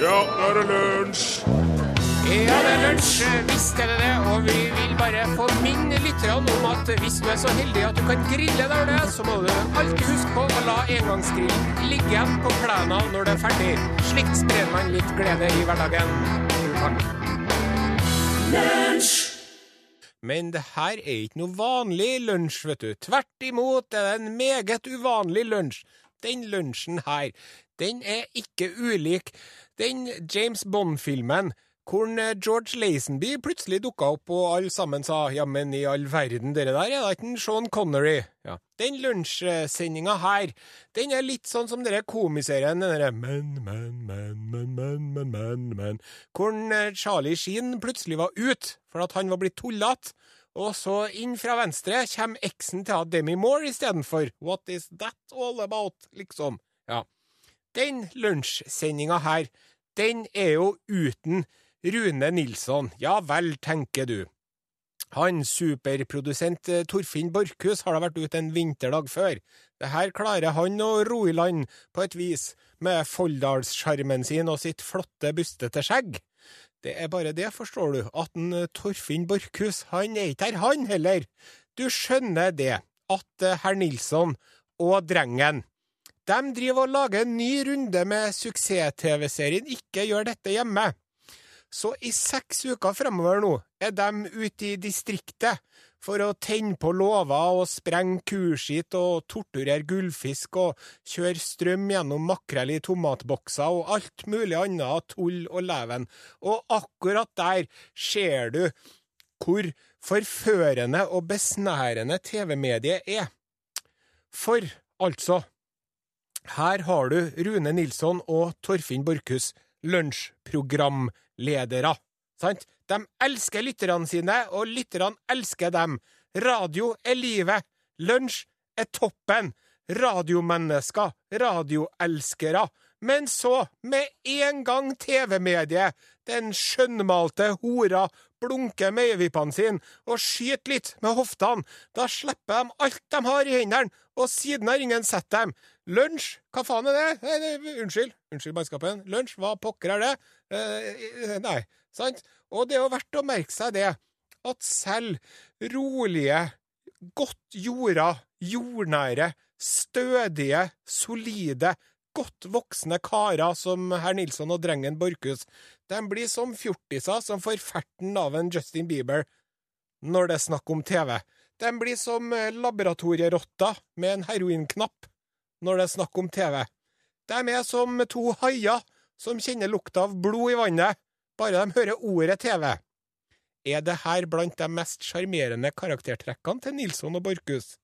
Ja, nå er det lunsj! Ja, det er lunsj, visst er det det, og vi vil bare få minne lytterne om at hvis du er så heldig at du kan grille der du er, så må du alltid huske på å la engangsgrillen ligge igjen på plena når det er ferdig. Slikt sprer man litt glede i hverdagen. Takk. Lunsj! Men det her er ikke noe vanlig lunsj, vet du. Tvert imot er det en meget uvanlig lunsj. Den lunsjen her, den er ikke ulik den James Bond-filmen hvor George Lazenby plutselig dukka opp, og alle sammen sa ja, men i all verden, dere der er da ikke en Sean Connery? Ja. Den lunsjsendinga her, den er litt sånn som dere komiserien, den derre men, men, men, men, men, men, men, men, hvor Charlie Sheen plutselig var ute for at han var blitt tullete. Og så inn fra venstre kommer eksen til Demi Moore istedenfor. What is that all about, liksom? Ja. Den lunsjsendinga her, den er jo uten Rune Nilsson. Ja vel, tenker du. Han superprodusent eh, Torfinn Borchhus har da vært ute en vinterdag før. Det her klarer han å ro i land på et vis, med Folldalssjarmen sin og sitt flotte, bustete skjegg. Det er bare det, forstår du, at en Torfinn Borchhus, han er ikke her, han heller. Du skjønner det, at eh, herr Nilsson og drengen, de driver og lager en ny runde med suksess-TV-serien Ikke gjør dette hjemme. Så i seks uker fremover nå er de ute i distriktet for å tenne på låver og sprenge kuskitt og torturere gullfisk og kjøre strøm gjennom makrell i tomatbokser og alt mulig annet tull og leven. Og akkurat der ser du hvor forførende og besnærende TV-mediet er. For altså, her har du Rune Nilsson og Torfinn Borchhus, lunsjprogramledere. Sant? De elsker lytterne sine, og lytterne elsker dem. Radio er livet. Lunsj er toppen. Radiomennesker. Radioelskere. Men så, med en gang TV-mediet, den skjønnmalte hora, blunker med øyevippene sine og skyter litt med hoftene, da slipper de alt de har i hendene, og siden har ingen sett dem. Lunsj, hva faen er det? Nei, nei, unnskyld, unnskyld mannskapen. Lunsj, hva pokker er det? Eh, nei, sant? Og det er jo verdt å merke seg det, at selv rolige, godt jorda, jordnære, stødige, solide, godt voksne karer som herr Nilsson og drengen Borchhus, de blir som fjortiser som får ferten av en Justin Bieber når det er snakk om TV. De blir som laboratorierotter med en heroinknapp når det er snakk om TV. De er som to haier som kjenner lukta av blod i vannet, bare de hører ordet TV. Er det her blant de mest sjarmerende karaktertrekkene til Nilsson og Borchhus?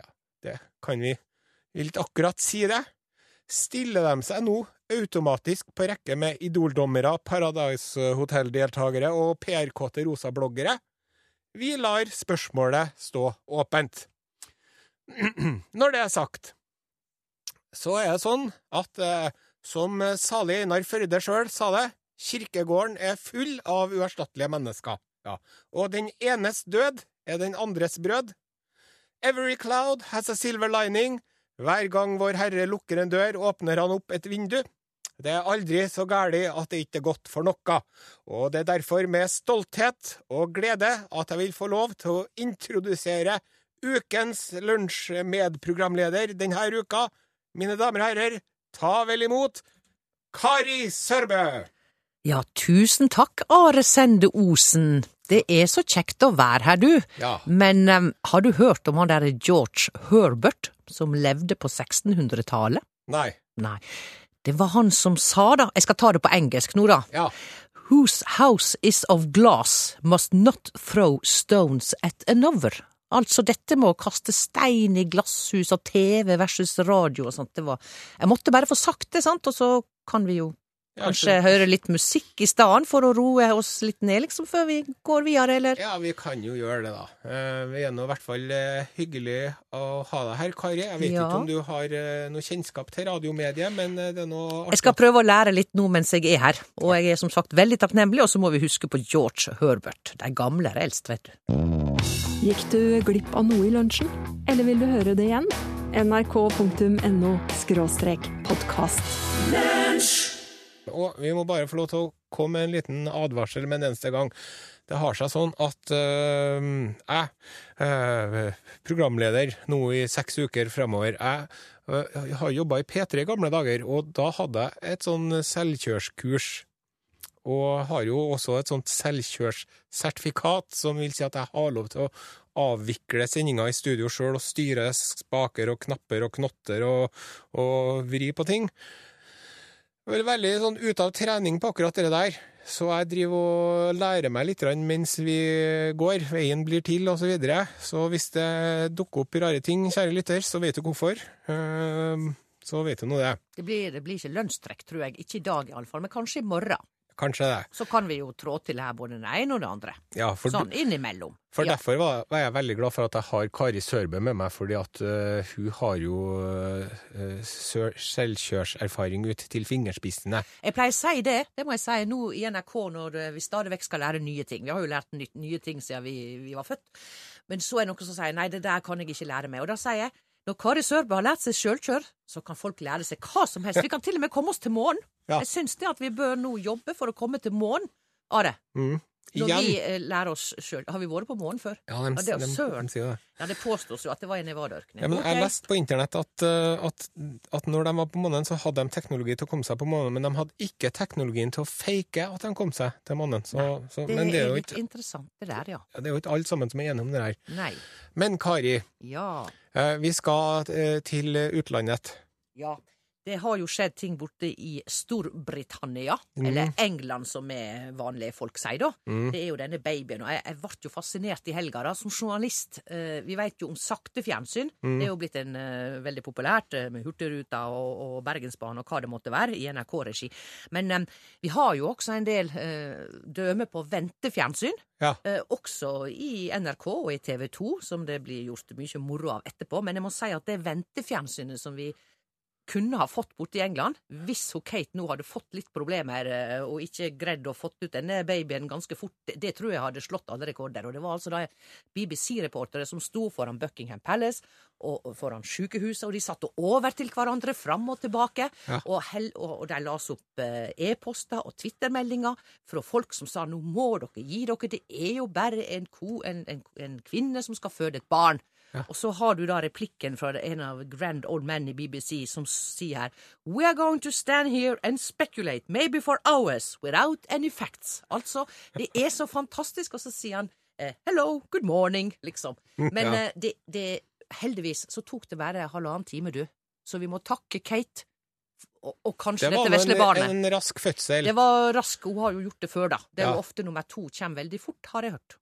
Ja, det kan vi vil ikke akkurat si det. Stiller de seg nå automatisk på rekke med Idol-dommere, Paradise Hotel-deltakere og PR-kåte rosabloggere? Vi lar spørsmålet stå åpent. Når det er sagt, så er det sånn at eh, som salig Einar Førde sjøl sa det, kirkegården er full av uerstattelige mennesker. Ja. Og den enes død er den andres brød. Every cloud has a silver lining. Hver gang Vår Herre lukker en dør, åpner han opp et vindu. Det er aldri så galt at det ikke er godt for noe, og det er derfor med stolthet og glede at jeg vil få lov til å introdusere ukens lunsjmedprogramleder denne uka. Mine damer og herrer, ta vel imot Kari Sørbø! Ja, tusen takk, Are Sende Osen. Det er så kjekt å være her, du. Ja. Men um, har du hørt om han derre George Herbert, som levde på 1600-tallet? Nei. Nei, det var han som sa da, jeg skal ta det på engelsk nå da, Ja. Whose house is of glass must not throw stones at another. Altså dette med å kaste stein i glasshus og TV versus radio og sånt, det var Jeg måtte bare få sagt det, sant, og så kan vi jo kanskje høre litt musikk i stedet for å roe oss litt ned, liksom, før vi går videre, eller? Ja, vi kan jo gjøre det, da. Eh, Vi er nå i hvert fall eh, hyggelig å ha deg her, Kari. Jeg vet Ja. ikke om du har eh, noe kjennskap til radiomediet, men det er noe Jeg skal prøve å lære litt nå mens jeg er her, og jeg er som sagt veldig takknemlig, og så må vi huske på George Herbert. De gamle er eldst, vet du. Gikk du glipp av noe i lunsjen? Eller vil du høre det igjen? nrk.no podkast. Og vi må bare få lov til å komme med en liten advarsel med en eneste gang. Det har seg sånn at øh, jeg, øh, programleder nå i seks uker fremover, jeg, øh, har jobba i P3 i gamle dager, og da hadde jeg et sånn selvkjørskurs. Og har jo også et sånt selvkjørssertifikat, som vil si at jeg har lov til å avvikle sendinga i studio sjøl og styre spaker og knapper og knotter og, og vri på ting. Vel, veldig sånn ute av trening på akkurat det der. Så jeg driver og lærer meg litt mens vi går. Veien blir til, og så videre. Så hvis det dukker opp rare ting, kjære lytter, så vet du hvorfor. Ehm, Så vet du nå det. Det blir, det blir ikke lønnstrekk, tror jeg. Ikke i dag iallfall, men kanskje i morgen. Kanskje det. Så kan vi jo trå til her både den ene og den andre. Ja, for, Sånn innimellom. for ja. derfor var, var jeg veldig glad for at jeg har Kari Sørbø med meg, fordi at uh, hun har jo uh, selvkjørserfaring ut til fingerspissene. Jeg pleier å si det, det må jeg si nå i NRK når vi stadig vekk skal lære nye ting. Vi har jo lært nye ting siden vi, vi var født. Men så er det noen som sier nei, det der kan jeg ikke lære meg. Og da sier jeg når Kari Sørbø har lært seg sjølkjør, så kan folk lære seg hva som helst. Vi kan til og med komme oss til månen. Ja. Jeg syns det at vi bør nå jobbe for å komme til månen. Are, Mm. når Igjen. vi eh, lærer oss sjøl Har vi vært på månen før? Ja, de, Ja, det er jo søren. de sier det. Ja, det påstås jo at det var i Nevada-ørkenen. Ja, men Jeg Ok. leste på internett at, uh, at, at når de var på månen, så hadde de teknologi til å komme seg på månen, men de hadde ikke teknologien til å fake at de kom seg til månen. Så, så, Det men det er, er jo litt ikke, interessant, det der, ja. det er jo ikke alle sammen som er enige om det her. Nei. Men Kari, Ja. Eh, vi skal eh, til utlandet. Ja. Det har jo skjedd ting borte i Storbritannia, Mm. eller England som vi vanlige folk sier, da. Mm. Det er jo denne babyen. Og jeg, jeg ble jo fascinert i helga, da, som journalist. Eh, vi vet jo om sakte fjernsyn. Mm. Det er jo blitt en eh, veldig populært eh, med Hurtigruta og, og Bergensbanen og hva det måtte være, i NRK-regi. Men eh, vi har jo også en del eh, døme på ventefjernsyn. Ja. Eh, også i NRK og i TV 2, som det blir gjort mye moro av etterpå. Men jeg må si at det ventefjernsynet som vi kunne ha fått borte i England, hvis hun Kate nå hadde fått litt problemer eh, og ikke greid å fått ut denne babyen ganske fort, det, tror jeg hadde slått alle rekorder. Og det var altså da BBC-reportere som sto foran Buckingham Palace og foran sykehuset, og de satt over til hverandre fram og tilbake, Ja. og, hel, og, og de las opp eh, e-poster og Twitter-meldinger fra folk som sa nå må dere gi dere, det er jo bare en, ko, en, en, en kvinne som skal føde et barn. Og så har du da replikken fra en av grand old men i BBC som sier her We are going to stand here and speculate, maybe for hours, without any facts. Altså, det er så fantastisk, og så sier han eh, hello, good morning, liksom. Men Ja. eh, det, det, heldigvis så tok det bare halvannen time, du. Så vi må takke Kate, og, og kanskje Det dette vesle barnet. Det var en rask fødsel. Det var rask, hun har jo gjort det før, da. Det er Ja. jo ofte nummer to kommer veldig fort, har jeg hørt.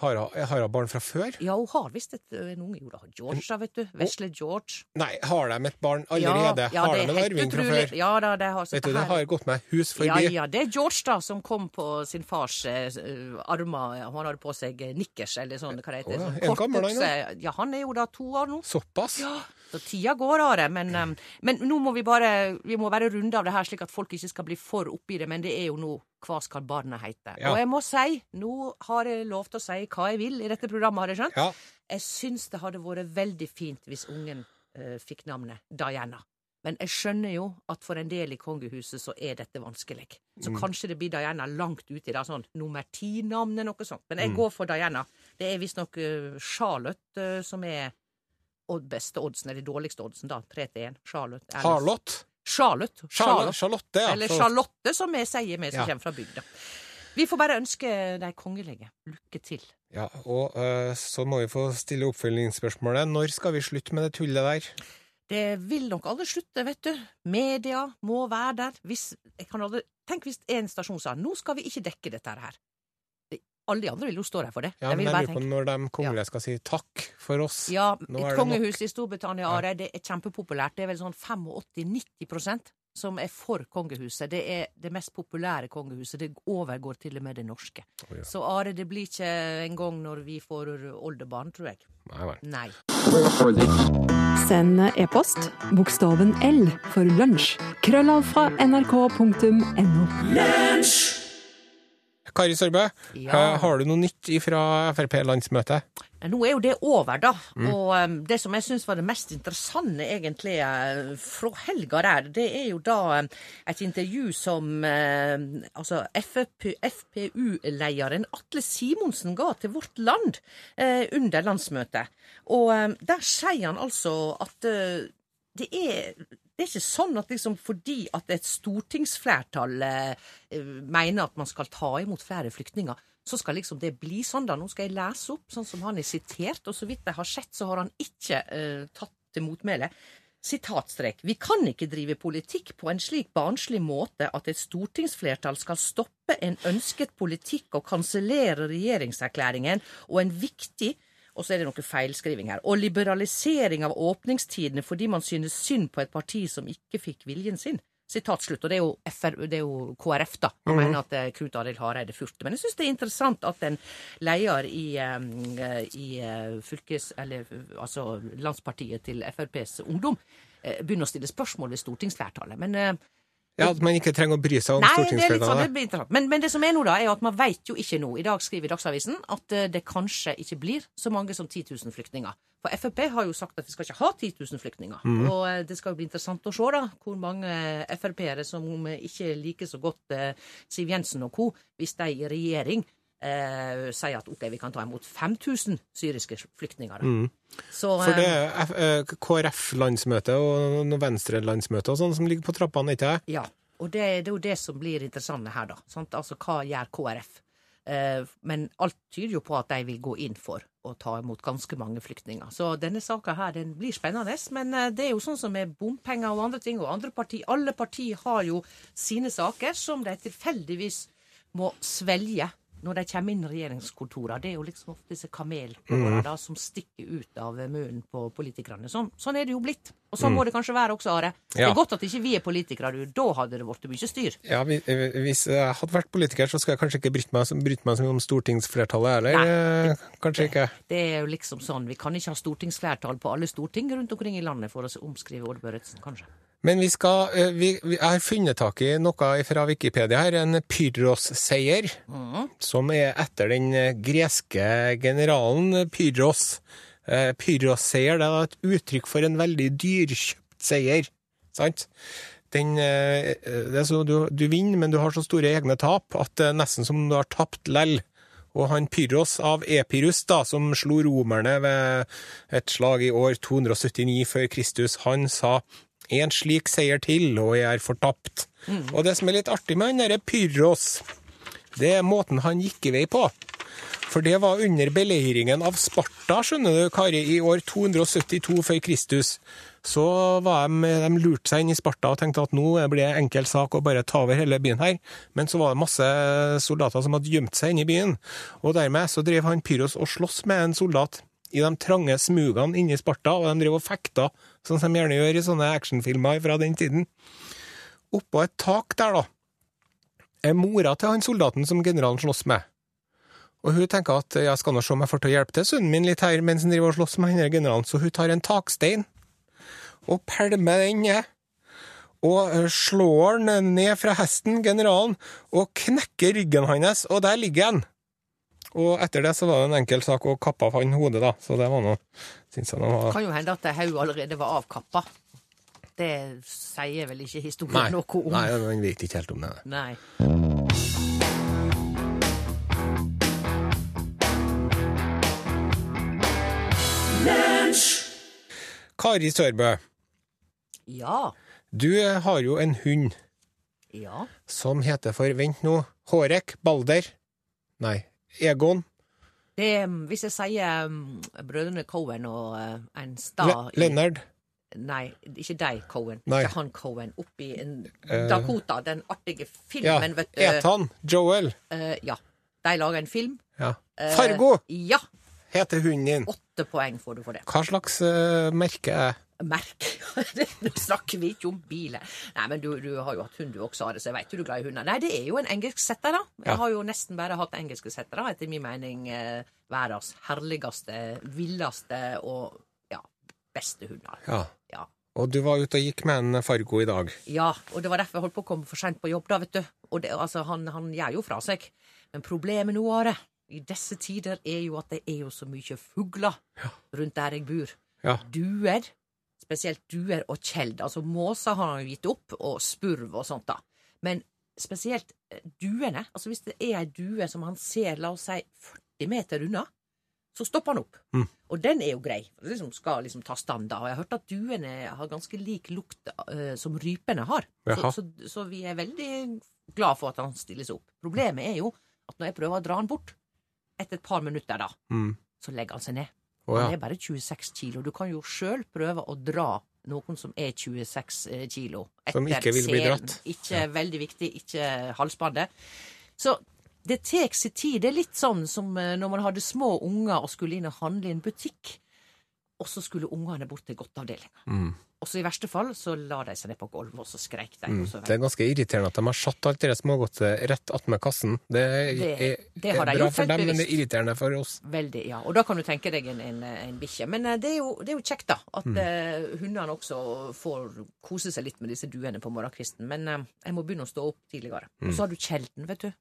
Har hun barn fra før? Ja, hun har visst et, en unge, jo da. George, da, vet du. Vesle George. Nei, har de et barn allerede? Ja, ja, har de en arving fra før? Ja da, det har Vet du, det har gått meg hus forbi. ja, det er George da, som kom på sin fars uh, armer. Han hadde på seg eh, nikkers, eller sånn, hva det heter. Oh, ja. Er gammel, han. Ja, han er jo da to år nå. Såpass? Ja, så tida går, Are. Men, um, men nå må vi bare Vi må være runde av det her, slik at folk ikke skal bli for oppi det. Men det er jo nå hva skal barnet hete? Ja. Og jeg må si, nå har jeg lov til å si hva jeg vil i dette programmet, har jeg skjønt. Ja. Jeg syns det hadde vært veldig fint hvis ungen uh, fikk navnet Diana. Men jeg skjønner jo at for en del i kongehuset så er dette vanskelig. Så kanskje det blir Diana langt uti det, sånn nummer ti-navnet, noe sånt. Men jeg går for Diana. Det er visstnok uh, Charlotte uh, som er beste oddsen, eller dårligste oddsen, da. Tre til én. Charlotte. Charlotte? Charlotte. Charlotte, Charlotte, ja. Eller Charlotte, som vi sier, vi som Ja. kommer fra bygda. Vi får bare ønske de kongelige lykke til. Ja, og uh, så må vi få stille oppfølgingsspørsmålet. Når skal vi slutte med det tullet der? Det vil nok aldri slutte, vet du. Media må være der. Hvis, aldri, tenk hvis en stasjon sa nå skal vi ikke dekke dette her. Alle de andre vil jo stå der for det. Ja, De men jeg lurer på når de kongelige skal si takk for oss. Ja, Nå et det kongehus i Storbritannia, Ja. Are, det er kjempepopulært. Det er vel sånn 85-90% som er for kongehuset. Det er det mest populære kongehuset. Det overgår til og med det norske. Oh, ja. Så Are, det blir ikke en gang når vi får oldebarn, tror jeg. Nei vel. Nei. Send e-post bokstaven L for lunsj. Krøllav fra nrk.no. Kari Sørbø, Ja. eh, har du noe nytt fra Frp-landsmøtet? Nå er jo det over, da. Og um, det som jeg syns var det mest interessante egentlig eh, fra helga der, det er jo da et intervju som eh, altså FPU-lederen Atle Simonsen ga til Vårt Land eh, under landsmøtet. Og der sier han altså at eh, det er det er ikke sånn at liksom fordi at et stortingsflertall eh, eh, mener at man skal ta imot flere flyktninger, så skal liksom det bli sånn. da. Nå skal jeg lese opp sånn som han er sitert, og så vidt jeg har sett, så har han ikke eh, tatt til motmæle. Sitatstrek. Vi kan ikke drive politikk på en slik barnslig måte at et stortingsflertall skal stoppe en ønsket politikk og kansellere regjeringserklæringen og en viktig og så er det noe feilskriving her. Og liberalisering av åpningstidene fordi man synes synd på et parti som ikke fikk viljen sin. Sitat slutt. Og det er jo, FR, det er jo KrF, da. Han mener at eh, Knut Arild Hareide furte. Men jeg syns det er interessant at en leder i, eh, i eh, fylkes... Eller altså landspartiet til FrPs ungdom begynner å stille spørsmål ved stortingsflertallet. Men Ja, At man ikke trenger å bry seg om Nei, det er litt sånn, det stortingsflertallet? Men, men det som er nå, da, er at man veit jo ikke nå. I dag skriver Dagsavisen at eh, det kanskje ikke blir så mange som 10 000 flyktninger. For Frp har jo sagt at vi skal ikke ha 10 000 flyktninger. Og eh, det skal jo bli interessant å se da, hvor mange eh, Frp-ere som ikke liker så godt Siv Jensen og co., hvis de i regjering eh, sier at ok, vi kan ta imot 5000 syriske flyktninger. Mm. Så, For det eh, er eh, KrF-landsmøte og noen Venstre-landsmøte og sånn som ligger på trappene, ikke det? Ja, og det, det er jo det som blir interessant her, da. Sant? Altså, hva gjør KrF? Eh, men alt tyder jo på at de vil gå inn for å ta imot ganske mange flyktninger. Så denne saka her, den blir spennende. Men det er jo sånn som med bompenger og andre ting, og andre parti, alle partier har jo sine saker som de tilfeldigvis må svelge når de kommer inn i regjeringskontorene. Det er jo liksom ofte disse kamelhårene mm. som stikker ut av munnen på politikerne. Sånn, sånn er det jo blitt. Og sånn må det kanskje være også, Are. Det er godt at ikke vi er politikere, du. Da hadde det blitt mye styr. Ja, eh, Hvis jeg hadde vært politiker, så skulle jeg kanskje ikke bryte meg, bryte meg om stortingsflertallet heller. Nei. det, Kanskje ikke. Det er jo liksom sånn, Vi kan ikke ha stortingsflertall på alle storting rundt omkring i landet for å omskrive Odd Børretzen, kanskje. Men vi skal eh, vi, vi, har funnet tak i noe fra Wikipedia her. En Pyrros-seier. Som er etter den eh, greske generalen Pyrros. Eh, Pyrrhos-seier det er et uttrykk for en veldig dyrkjøpt seier. Sant? Den, det så du, du vinner, men du har så store egne tap at det er nesten som om du har tapt lell. Og han Pyrros av Epirus, da, som slo romerne ved et slag i år 279 før Kristus, han sa en slik seier til, og jeg er fortapt. Og det som er litt artig med han derre Pyrros, det er måten han gikk i vei på. For det var under beleiringen av Sparta, skjønner du, Kari, i år 272 før Kristus. Så de, de lurte seg inn i Sparta og tenkte at nå blir det enkel sak å bare ta over hele byen her. Men så var det masse soldater som hadde gjemt seg inne i byen. Og dermed så drev han Pyros og sloss med en soldat i de trange smugene inne i Sparta, og de driver og sånn som de gjerne gjør i sånne actionfilmer fra den tiden. Oppå et tak der, da, er mora til han soldaten som generalen slåss med. Og hun tenker at jeg skal nå se om jeg får til å hjelpe til sønnen min litt her mens han driver og slåss med denne generalen, så hun tar en takstein og pælmer den ned. Og eh, slår den ned fra hesten, generalen, og knekker ryggen hans, og der ligger han. Og etter det så var det en enkel sak å kappe av han hodet, da. Så det var noe Syns jeg var Kan jo hende at hodet allerede var avkappa. Det sier vel ikke historien Nei, noe om. nei, han vet ikke helt om det. Nei. Kari Sørbø, Ja. du har jo en hund Ja. som heter for Vent nå Hårek Balder. Nei, Egon. Det, um, hvis jeg sier um, brødrene Cohen og uh, en stad i Nei, ikke deg, Cohen. Nei. Ikke han Cohen. Oppi en Eh, Dakota, den artige Ja, filmen, vet du. Ethan. Joel. Uh, ja. De lager en film. Ja. Fargo Ja. heter hunden din. Åtte poeng får du for det. Hva slags merke er Merk. Nå snakker vi ikke om biler. Nei, men du, du har jo hatt hund du også, Are, så jeg vet du er glad i hunder. Nei, det er jo en engelsk setter, da. Jeg Ja. har jo nesten bare hatt engelske settere, etter min mening eh, verdens herligste, villeste og ja, beste hunder. Ja. Ja. Og du var ute og gikk med en Fargo i dag. Ja, og det var derfor jeg holdt på å komme for seint på jobb, da, vet du. Og det, altså, han, han gjør jo fra seg. Men problemet nå, Are, i disse tider er jo at det er jo så mye fugler rundt der jeg bor. Ja. Duer, spesielt duer og kjeld. Altså måser har han jo gitt opp, og spurv og sånt, da. Men spesielt eh, duene. Altså hvis det er ei due som han ser, la oss si, 40 meter unna, så stopper han opp. Mm. Og den er jo grei. Det liksom skal liksom ta stand, da. Og jeg har hørt at duene har ganske lik lukt uh, som rypene har. Så, så, så vi er veldig glad for at han stiller seg opp. Problemet er jo at når jeg prøver å dra han bort, etter et par minutter da, Mm. så legger han seg ned. Han ja. er bare 26 kilo. Du kan jo sjøl prøve å dra noen som er 26 kilo. kilo. Som ikke vil bli dratt. Ikke veldig viktig, ikke halsbåndet. Så det tar sin tid. Det er litt sånn som eh, når man hadde små unger og skulle inn og handle i en butikk, og så skulle ungene bort til godteavdelinga. Mm. Og så i verste fall så la de seg ned på gulvet, og så skreik de. Mm. Så Det er ganske irriterende at de har satt alt det smågodtet rett attmed kassen. Det er, Det- er, det er bra for dem, men det er irriterende for oss. Veldig, ja. Og da kan du tenke deg en, en, en bikkje. Men eh, det er, jo, det er jo kjekt, da. At Mm. uh, hundene også får kose seg litt med disse duene på morgenkvisten. Men uh, jeg må begynne å stå opp tidligere. Og så har du Kjelden, vet du.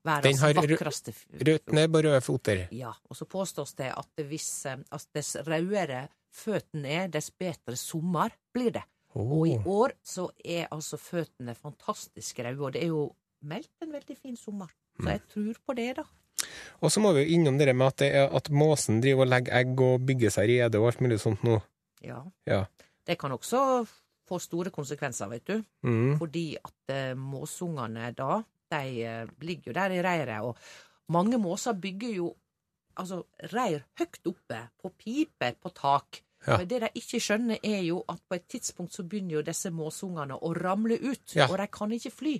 Mm. Verdens Den har vakreste Rødt nebb og røde foter. Ja. Og så påstås det at hvis at dess rødere føttene er, dess bedre sommer blir det. Og i år så er altså føttene fantastisk røde, og det er jo meldt en veldig fin sommer. Mm. Så jeg tror på det, da. Og så må vi jo innom det med at, det at måsen driver og legger egg og bygger seg rede og alt mulig sånt nå. Ja. Ja. Det kan også få store konsekvenser, vet du. Mm. Fordi at eh, måsungene da, de eh, ligger jo der i reiret, og mange måser bygger jo altså reir høyt oppe, på piper, på tak. Ja. Men det de ikke skjønner, er jo at på et tidspunkt så begynner jo disse måsungene å ramle ut, Ja. og de kan ikke fly.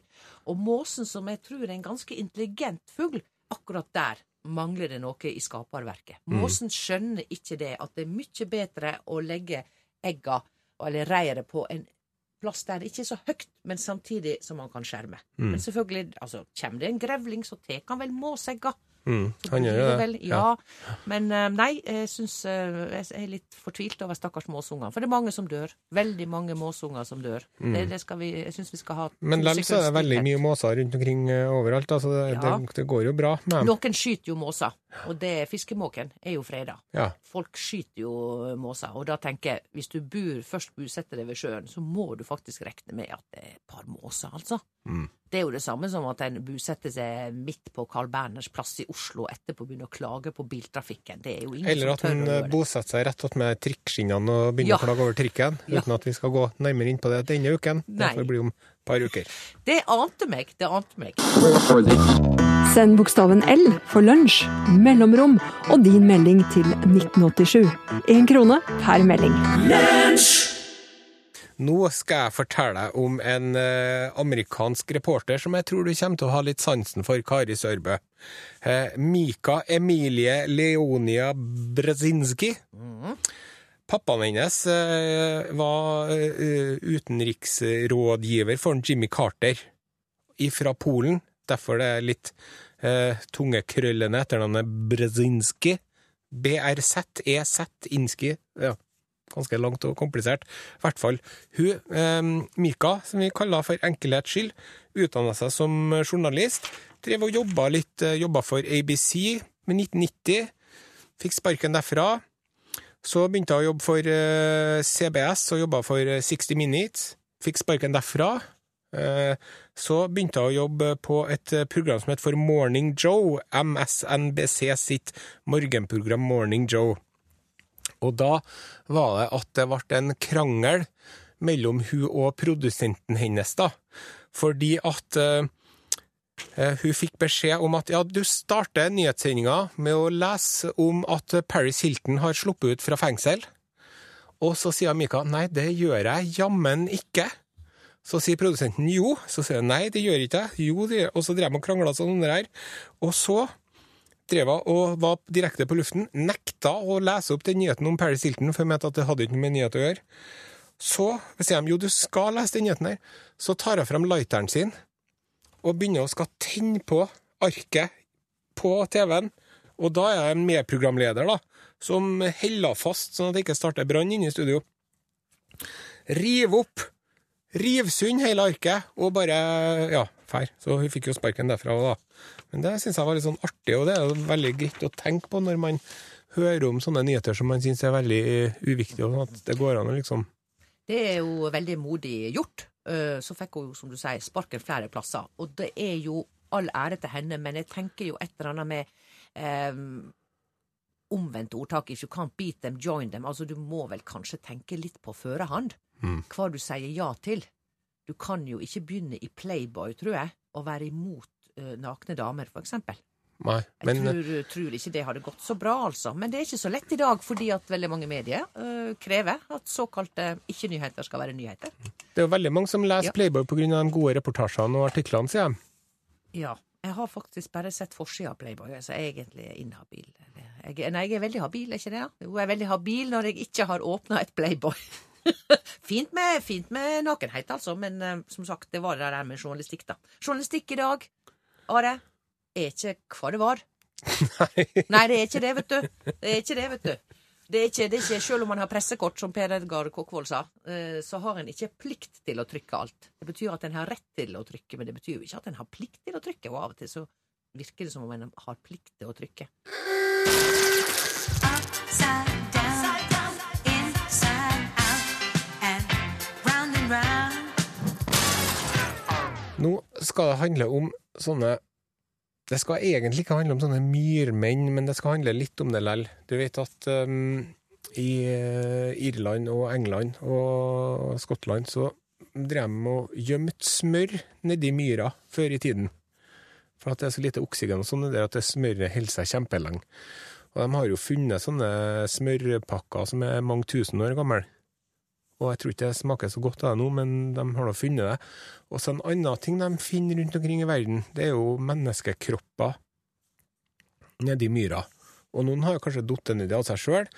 Og måsen, som jeg tror er en ganske intelligent fugl, akkurat der mangler det noe i skaperverket. Mm. Måsen skjønner ikke det, at det er mye bedre å legge egga, eller reiret, på en plass der det ikke er så høyt, men samtidig som man kan skjerme. Mm. Men selvfølgelig, altså, kommer det en grevling, så tar han vel måsegga. Mm. Han gjør jo det det. Vel, ja. Men eh, nei, jeg syns eh, Jeg er litt fortvilt over stakkars måsunger. For det er mange som dør. Veldig mange måsunger som dør. Det, det skal vi, jeg syns vi skal ha Mm. Men likevel er det veldig mye måser rundt omkring eh, overalt. Altså, det, Ja. det, det går jo bra med dem. Noen skyter jo måser, og det fiskemåken er jo freda. Ja. Folk skyter jo måser, og da tenker jeg, hvis du bor, først bosetter deg ved sjøen, så må du faktisk regne med at det er et par måser, altså. Mm. Det er jo det samme som at en bosetter seg midt på Carl Berners plass i Oslo og etterpå begynner å klage på biltrafikken. Det er jo ingen Eller at å eh, bosetter seg rett attmed trikkskinnene og begynner Ja. å klage over trikken, Ja. uten at vi skal gå nærmere inn på det denne uken. Det får bli om et par uker. Det ante meg, det ante meg. Send bokstaven L for lunsj, mellomrom og din melding til 1987. Én krone per melding. Nå skal jeg fortelle deg om en eh, amerikansk reporter som jeg tror du kommer til å ha litt sansen for, Kari Sørbø. Eh, Mika Emilie Leonia Brzezinski. Pappaen hennes eh, var utenriksrådgiver for Jimmy Carter fra Polen. Derfor det er litt eh, tungekrøllende etternavnet Brzezinski. B-R-Z-E-Z-Inski. Ja, ganske langt og komplisert. I hvert fall. Hun, eh, Mika, som vi kaller for enkelhets skyld, utdanna seg som journalist. Drev og jobba litt, eh, jobba for ABC med 1990. Fikk sparken derfra. Så begynte hun å jobbe for eh, CBS og jobba for eh, 60 Minutes. Fikk sparken derfra. Eh, Så begynte hun å jobbe på et eh, program som het for Morning Joe, MSNBC sitt morgenprogram Morning Joe. Og da var det at det ble en krangel mellom hun og produsenten hennes, da. Fordi at eh, hun fikk beskjed om at ja, du starter nyhetssendinga med å lese om at Paris Hilton har sluppet ut fra fengsel. Og så sier Mika nei, det gjør jeg jammen ikke. Så sier produsenten jo, så sier hun nei, det gjør ikke jeg. Jo, det gjør Og så drev de og krangla sånn under her. Og så drev og var direkte på luften, nekta å lese opp den nyheten om Paris Hilton, for jeg mente at det hadde ikke noe med nyhet å gjøre. Så sier de jo, du skal lese den nyheten her. Så tar hun frem lighteren sin og begynner å skal tenne på arket på TV-en. Og da er jeg en medprogramleder, da, som heller fast sånn at det ikke starter brann inne i studio. Riv opp! Riv sund hele arket, og bare ja, fær. Så hun fikk jo sparken derfra òg, da. Men det syns jeg var litt sånn artig, og det er veldig greit å tenke på når man hører om sånne nyheter som man syns er veldig uviktige, og at det går an å liksom Det er jo veldig modig gjort. Eh, Så fikk hun jo, som du sier, sparken flere plasser. Og det er jo all ære til henne, men jeg tenker jo et eller annet med um, omvendt ordtak. If you can't beat them, join them. Altså, du må vel kanskje tenke litt på førehånd Mm. hva du sier ja til. Du kan jo ikke begynne i Playboy, tror jeg, og være imot eh, nakne damer, for eksempel. men... Jeg tror, tror ikke det hadde gått så bra, altså. Men det er ikke så lett i dag, fordi at veldig mange medier eh, krever at såkalte ikke-nyheter skal være nyheter. det er jo veldig mange som leser Ja. Playboy pga. de gode reportasjene og artiklene, sier jeg. Ja. Jeg har faktisk bare sett forsida av Playboy, så jeg er egentlig inhabil. Jeg, nei, jeg er veldig habil, er ikke det? Jo, jeg er veldig habil når jeg ikke har åpna et Playboy. fint, med, fint med nakenhet, altså, men eh, som sagt, det var det der med journalistikk, da. Journalistikk i dag, Are, er ikke hva det var. Nei, det er ikke det, vet du. Det er ikke det, vet du. Det er ikke, det er ikke, Selv om man har pressekort, som Per Edgar Kokkvold sa, eh, så har en ikke plikt til å trykke alt. Det betyr at en har rett til å trykke, men det betyr jo ikke at en har plikt til å trykke. Og av og til så virker det som om en har plikt til å trykke. Upside Nå skal det handle om sånne Det skal egentlig ikke handle om sånne myrmenn, men det skal handle litt om det lell. Du vet at um, i eh, Irland og England og Skottland så drev de og gjemte smør nedi myra før i tiden. For at det er så lite oksygen og sånn i det at det smøret holder seg kjempelenge. Og de har jo funnet sånne smørpakker som er mange tusen år gamle. Og jeg tror ikke det smaker så godt av det nå, men de har da funnet det. Og så en annen ting de finner rundt omkring i verden, det er jo menneskekropper nedi myra. Og noen har kanskje datt nedi av seg sjøl,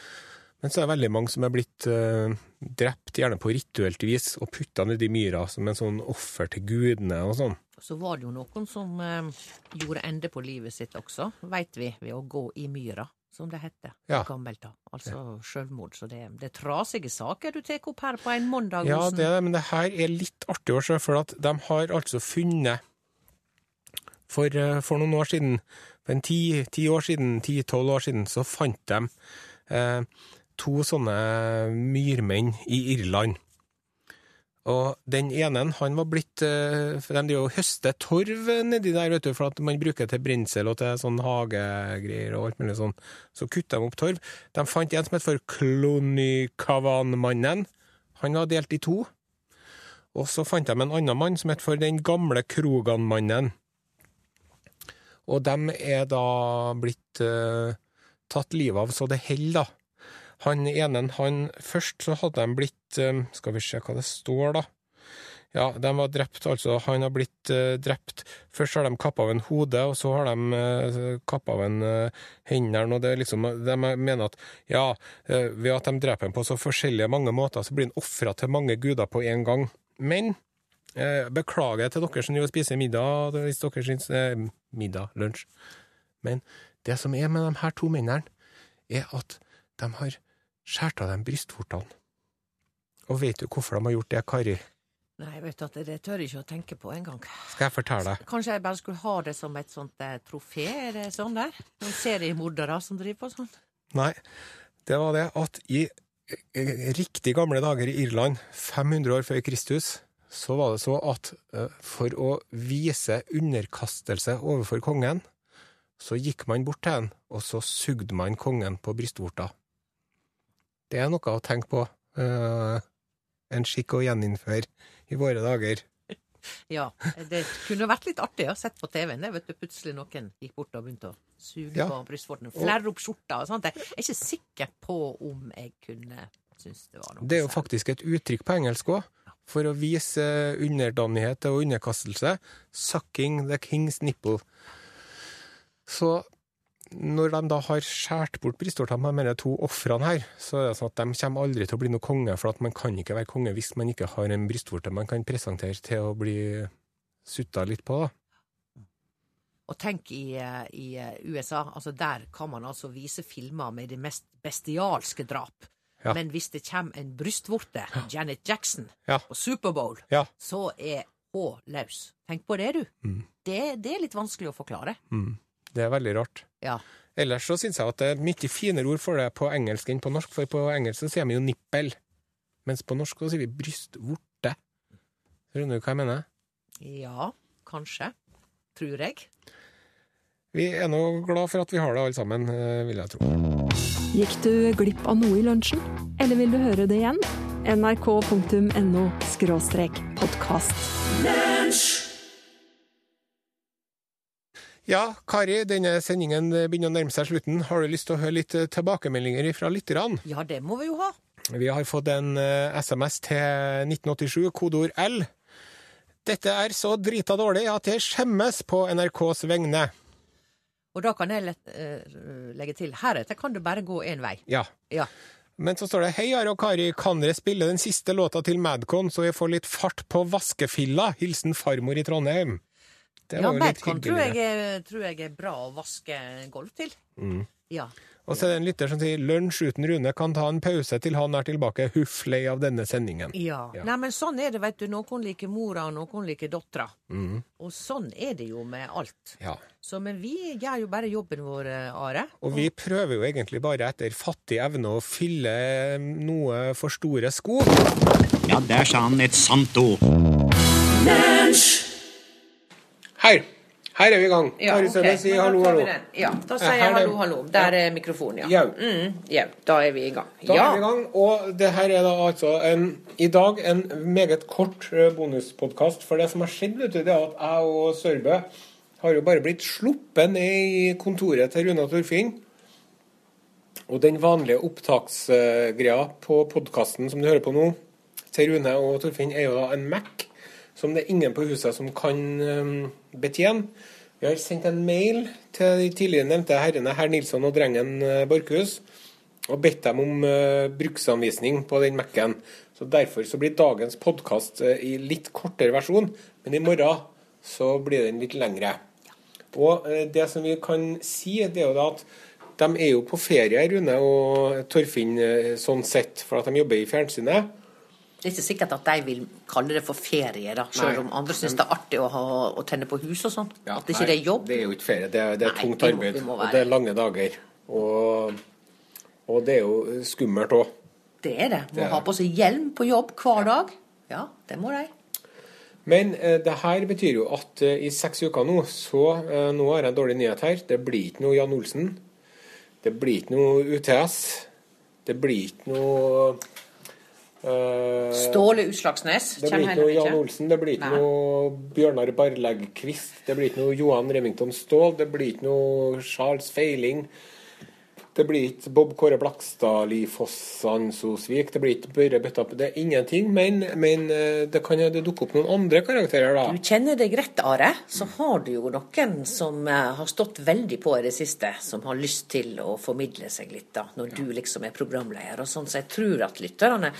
men så er det veldig mange som er blitt eh, drept, gjerne på rituelt vis, og putta nedi myra som en sånn offer til gudene og sånn. Så var det jo noen som eh, gjorde ende på livet sitt også, veit vi, ved å gå i myra, som det heter Ja. gammelt da. Altså sjølmord. Så det, det er trasige saker du tar opp her på en mandag, Ja, det er det, men det her er litt artig å se, for at de har altså funnet For, eh, for noen år siden, for en ti, ti år siden, ti-tolv år siden, så fant de eh, to sånne myrmenn i Irland. Og den ene, han var blitt eh, For de driver og høster torv nedi der, vet du, for at man bruker til brensel og til sånn hagegreier og alt mulig sånn. Så kutta de opp torv. De fant en som het for Klonikavan-mannen. Han var delt i to. Og så fant de en annen mann som het for Den gamle Krogan-mannen. Og de er da blitt uh, tatt livet av så det holder, da. Han ene, han Først så hadde de blitt eh, Skal vi se hva det står, da. Ja, de var drept, altså. Han har blitt eh, drept. Først har de kappa av en hode, og så har de uh, kappa av en uh, hendene. Og det er liksom, de mener at ja, eh, ved at de dreper ham på så forskjellige mange måter, så blir han ofra til mange guder på en gang. Men eh, beklager til dere som driver og spiser middag, hvis dere syns eh, Middag, lunsj. Men det som er med de her to mennene, er at de har skåret av dem brystvortene. Og vet du hvorfor de har gjort det, Kari? Nei, vet du at det, det tør jeg ikke å tenke på engang. Skal jeg fortelle deg? Kanskje jeg bare skulle ha det som et sånt eh, trofé? Er det sånn der? Noen seriemordere som driver på sånn? Nei, det var det at i riktig gamle dager i Irland, 500 år før Kristus, så var det så at eh, for å vise underkastelse overfor kongen, så gikk man bort til han, og så sugde man kongen på brystvorta. Det er noe å tenke på. Uh, en skikk å gjeninnføre i våre dager. Ja, det kunne vært litt artig å sett på TV-en. Vet du, plutselig noen gikk bort og begynte å suge Ja. på brystvortene. flerre opp skjorta og sånt. Jeg er ikke sikker på om jeg kunne synes det var noe Det er jo faktisk et uttrykk på engelsk òg, for å vise underdanighet og underkastelse. 'Sucking the king's nipple'. Så når de da har skåret bort brystvortene med de to ofrene her, så er det sånn at de kommer aldri til å bli noen konge, for at man kan ikke være konge hvis man ikke har en brystvorte man kan presentere til å bli sutta litt på, da. Og tenk i, i USA, altså der kan man altså vise filmer med de mest bestialske drap. Ja. Men hvis det kommer en brystvorte, Janet Jackson, Ja. på Superbowl, Ja. så er H-løs. Tenk på det, du. Mm. Det, det er litt vanskelig å forklare. Det er veldig rart. Ja. Ellers så syns jeg at det er et mye finere ord for det på engelsk enn på norsk, for på engelsk så sier vi jo nippel, mens på norsk så sier vi brystvorte. Skjønner du hva jeg mener? Ja, kanskje. Tror jeg. Vi er nå glad for at vi har det alle sammen, eh, vil jeg tro. Gikk du glipp av noe i lunsjen? Eller vil du høre det igjen? nrk.no podkast. Ja, Kari, denne sendingen begynner å nærme seg slutten. Har du lyst til å høre litt eh, tilbakemeldinger fra lytterne? Ja, det må vi jo ha. Vi har fått en eh, SMS til 1987, kodeord L. Dette er så drita dårlig at jeg skjemmes på NRKs vegne. Og da kan jeg lett, uh, legge til heretter kan du bare gå én vei. Ja. Ja. Men så står det Hei, Are og Kari, kan dere spille den siste låta til Madcon, så jeg får litt fart på vaskefilla? Hilsen farmor i Trondheim. Det ja, jo litt tror, jeg tror jeg er bra å vaske gulv til. Mm. Ja. Og så er det en lytter som sier lunsj uten Rune kan ta en pause til han er tilbake. Huff lei av denne sendingen. Ja. Ja. Nei, men sånn er det, vet du. Noen liker mora, og noen liker dattera. Mm. Og sånn er det jo med alt. Ja. Så, men vi gjør jo bare jobben vår, eh, Are. Og vi prøver jo egentlig bare etter fattig evne å fylle noe for store sko. Ja, der sa han et sant ord. Her! Her er vi i gang. Kari okay. si hallo, hallo. Ja, da sier jeg hallo, hallo. Der er mikrofonen, ja. Mm, jau. Da er vi i gang. Da ja. er vi i gang, og det her er da altså en, i dag en meget kort bonuspodkast. For det som har skjedd, vet du, det er at jeg og Sørbø har jo bare blitt sluppet ned i kontoret til Runa Torfinn. Og den vanlige opptaksgreia på podkasten som du hører på nå, til Rune og Torfinn, er jo da en Mac som det er ingen på huset som kan eh, betjene. Vi har sendt en mail til de tidligere nevnte herrene, herr Nilsson og drengen eh, Borchhus, og bedt dem om uh, bruksanvisning på den Mac-en. Så Derfor så blir dagens podkast i litt kortere versjon, men i morgen så blir den litt lengre. Og uh, det som vi kan si, det er jo da at de er jo på ferie, Rune og Torfinn, eh, sånn sett, for at de jobber i fjernsynet. Det er ikke sikkert at de vil kalle det for ferie, da, selv om andre syns det er artig å, ha, å tenne på hus og sånn. Ja, at ikke nei, det er jobb. Det er jo ikke ferie, det er, det er Nei, tungt må- arbeid. vi må Og det er lange dager. Og, og det er jo skummelt òg. Det er det. Må Det er ha på seg hjelm på jobb hver dag. Ja, det må de. Men eh, det her betyr jo at eh, i seks uker nå, så eh, nå har jeg en dårlig nyhet her. Det blir ikke noe Jan Olsen. Det blir ikke noe UTS. Det blir ikke noe Ståle Utslagsnes. Det blir ikke noe Jan. Olsen, det blir ikke Nei. noe Bjørnar Barlegg-Kvist, det blir ikke noe Johan Remington Ståhl, det blir ikke noe Charles Feiling. Det blir ikke Bob Kåre Blakstad, Li Fossan Sosvik, det blir ikke Børre Bøtta. Det er ingenting, men, men eh, det kan dukke opp noen andre karakterer, da. Du kjenner deg rett, Are, så har du jo noen som eh, har stått veldig på i det siste, som har lyst til å formidle seg litt, da, når du liksom er programleder og sånn, så jeg tror at lytterne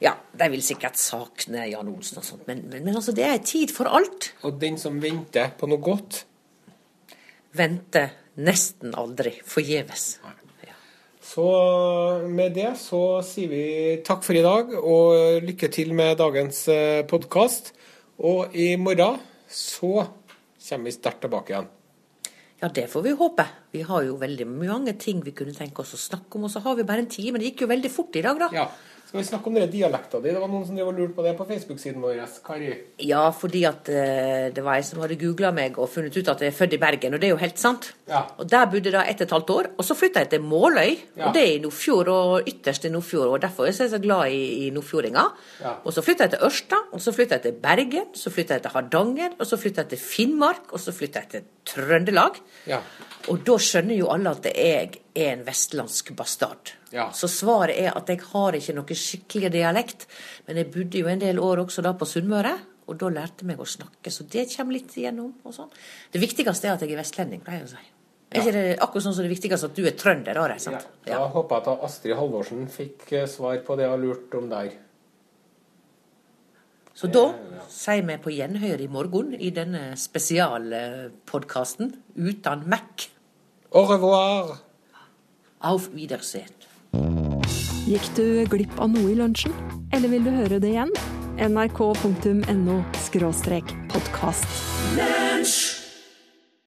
ja, de vil sikkert sakne Jan Olsen og sånt, men, men, men altså, det er tid for alt. Og den som venter på noe godt, Vente nesten aldri forgjeves. Ja. Så med det så sier vi takk for i dag, og lykke til med dagens podkast. Og i morgen så kommer vi sterkt tilbake igjen. Ja, det får vi håpe. Vi har jo veldig mange ting vi kunne tenke oss å snakke om, og så har vi bare en time. Det gikk jo veldig fort i dag, da. Ja. Skal vi snakke om den dialekta di? Det var noen som lurte på det på Facebook-siden vår. Kari. Ja, fordi at eh, det var ei som hadde googla meg og funnet ut at jeg er født i Bergen, og det er jo helt sant. Ja. Og der bodde jeg da ett og et halvt år, og så flytta jeg til Måløy, Ja. og det er i Nordfjord, og ytterst i Nordfjord, og derfor er jeg så glad i, i nordfjordinga. Ja. Og så flytta jeg til Ørsta, og så flytta jeg til Bergen, så flytta jeg til Hardanger, og så flytta jeg til Finnmark, og så flytta jeg til Trøndelag. Ja. Og da skjønner jo alle at jeg er en vestlandsk bastard. Ja. Så svaret er at jeg har ikke noe skikkelig dialekt, men jeg bodde jo en del år også da på Sunnmøre, og da lærte jeg meg å snakke, så det kommer litt igjennom og sånn. Det viktigste er at jeg er vestlending, pleier jeg å si. Er ikke det akkurat sånn som det viktigste at du er trønder, da? Ja. Sant? Da håper jeg at Astrid Halvorsen fikk eh, svar på det hun lurte lurt om der. Så da sier vi på gjenhør i morgen i denne spesialpodkasten uten Mac. Au revoir! Auf Wiedersehen. Gikk du glipp av noe i lunsjen? Eller vil du høre det igjen? nrk.no podkast.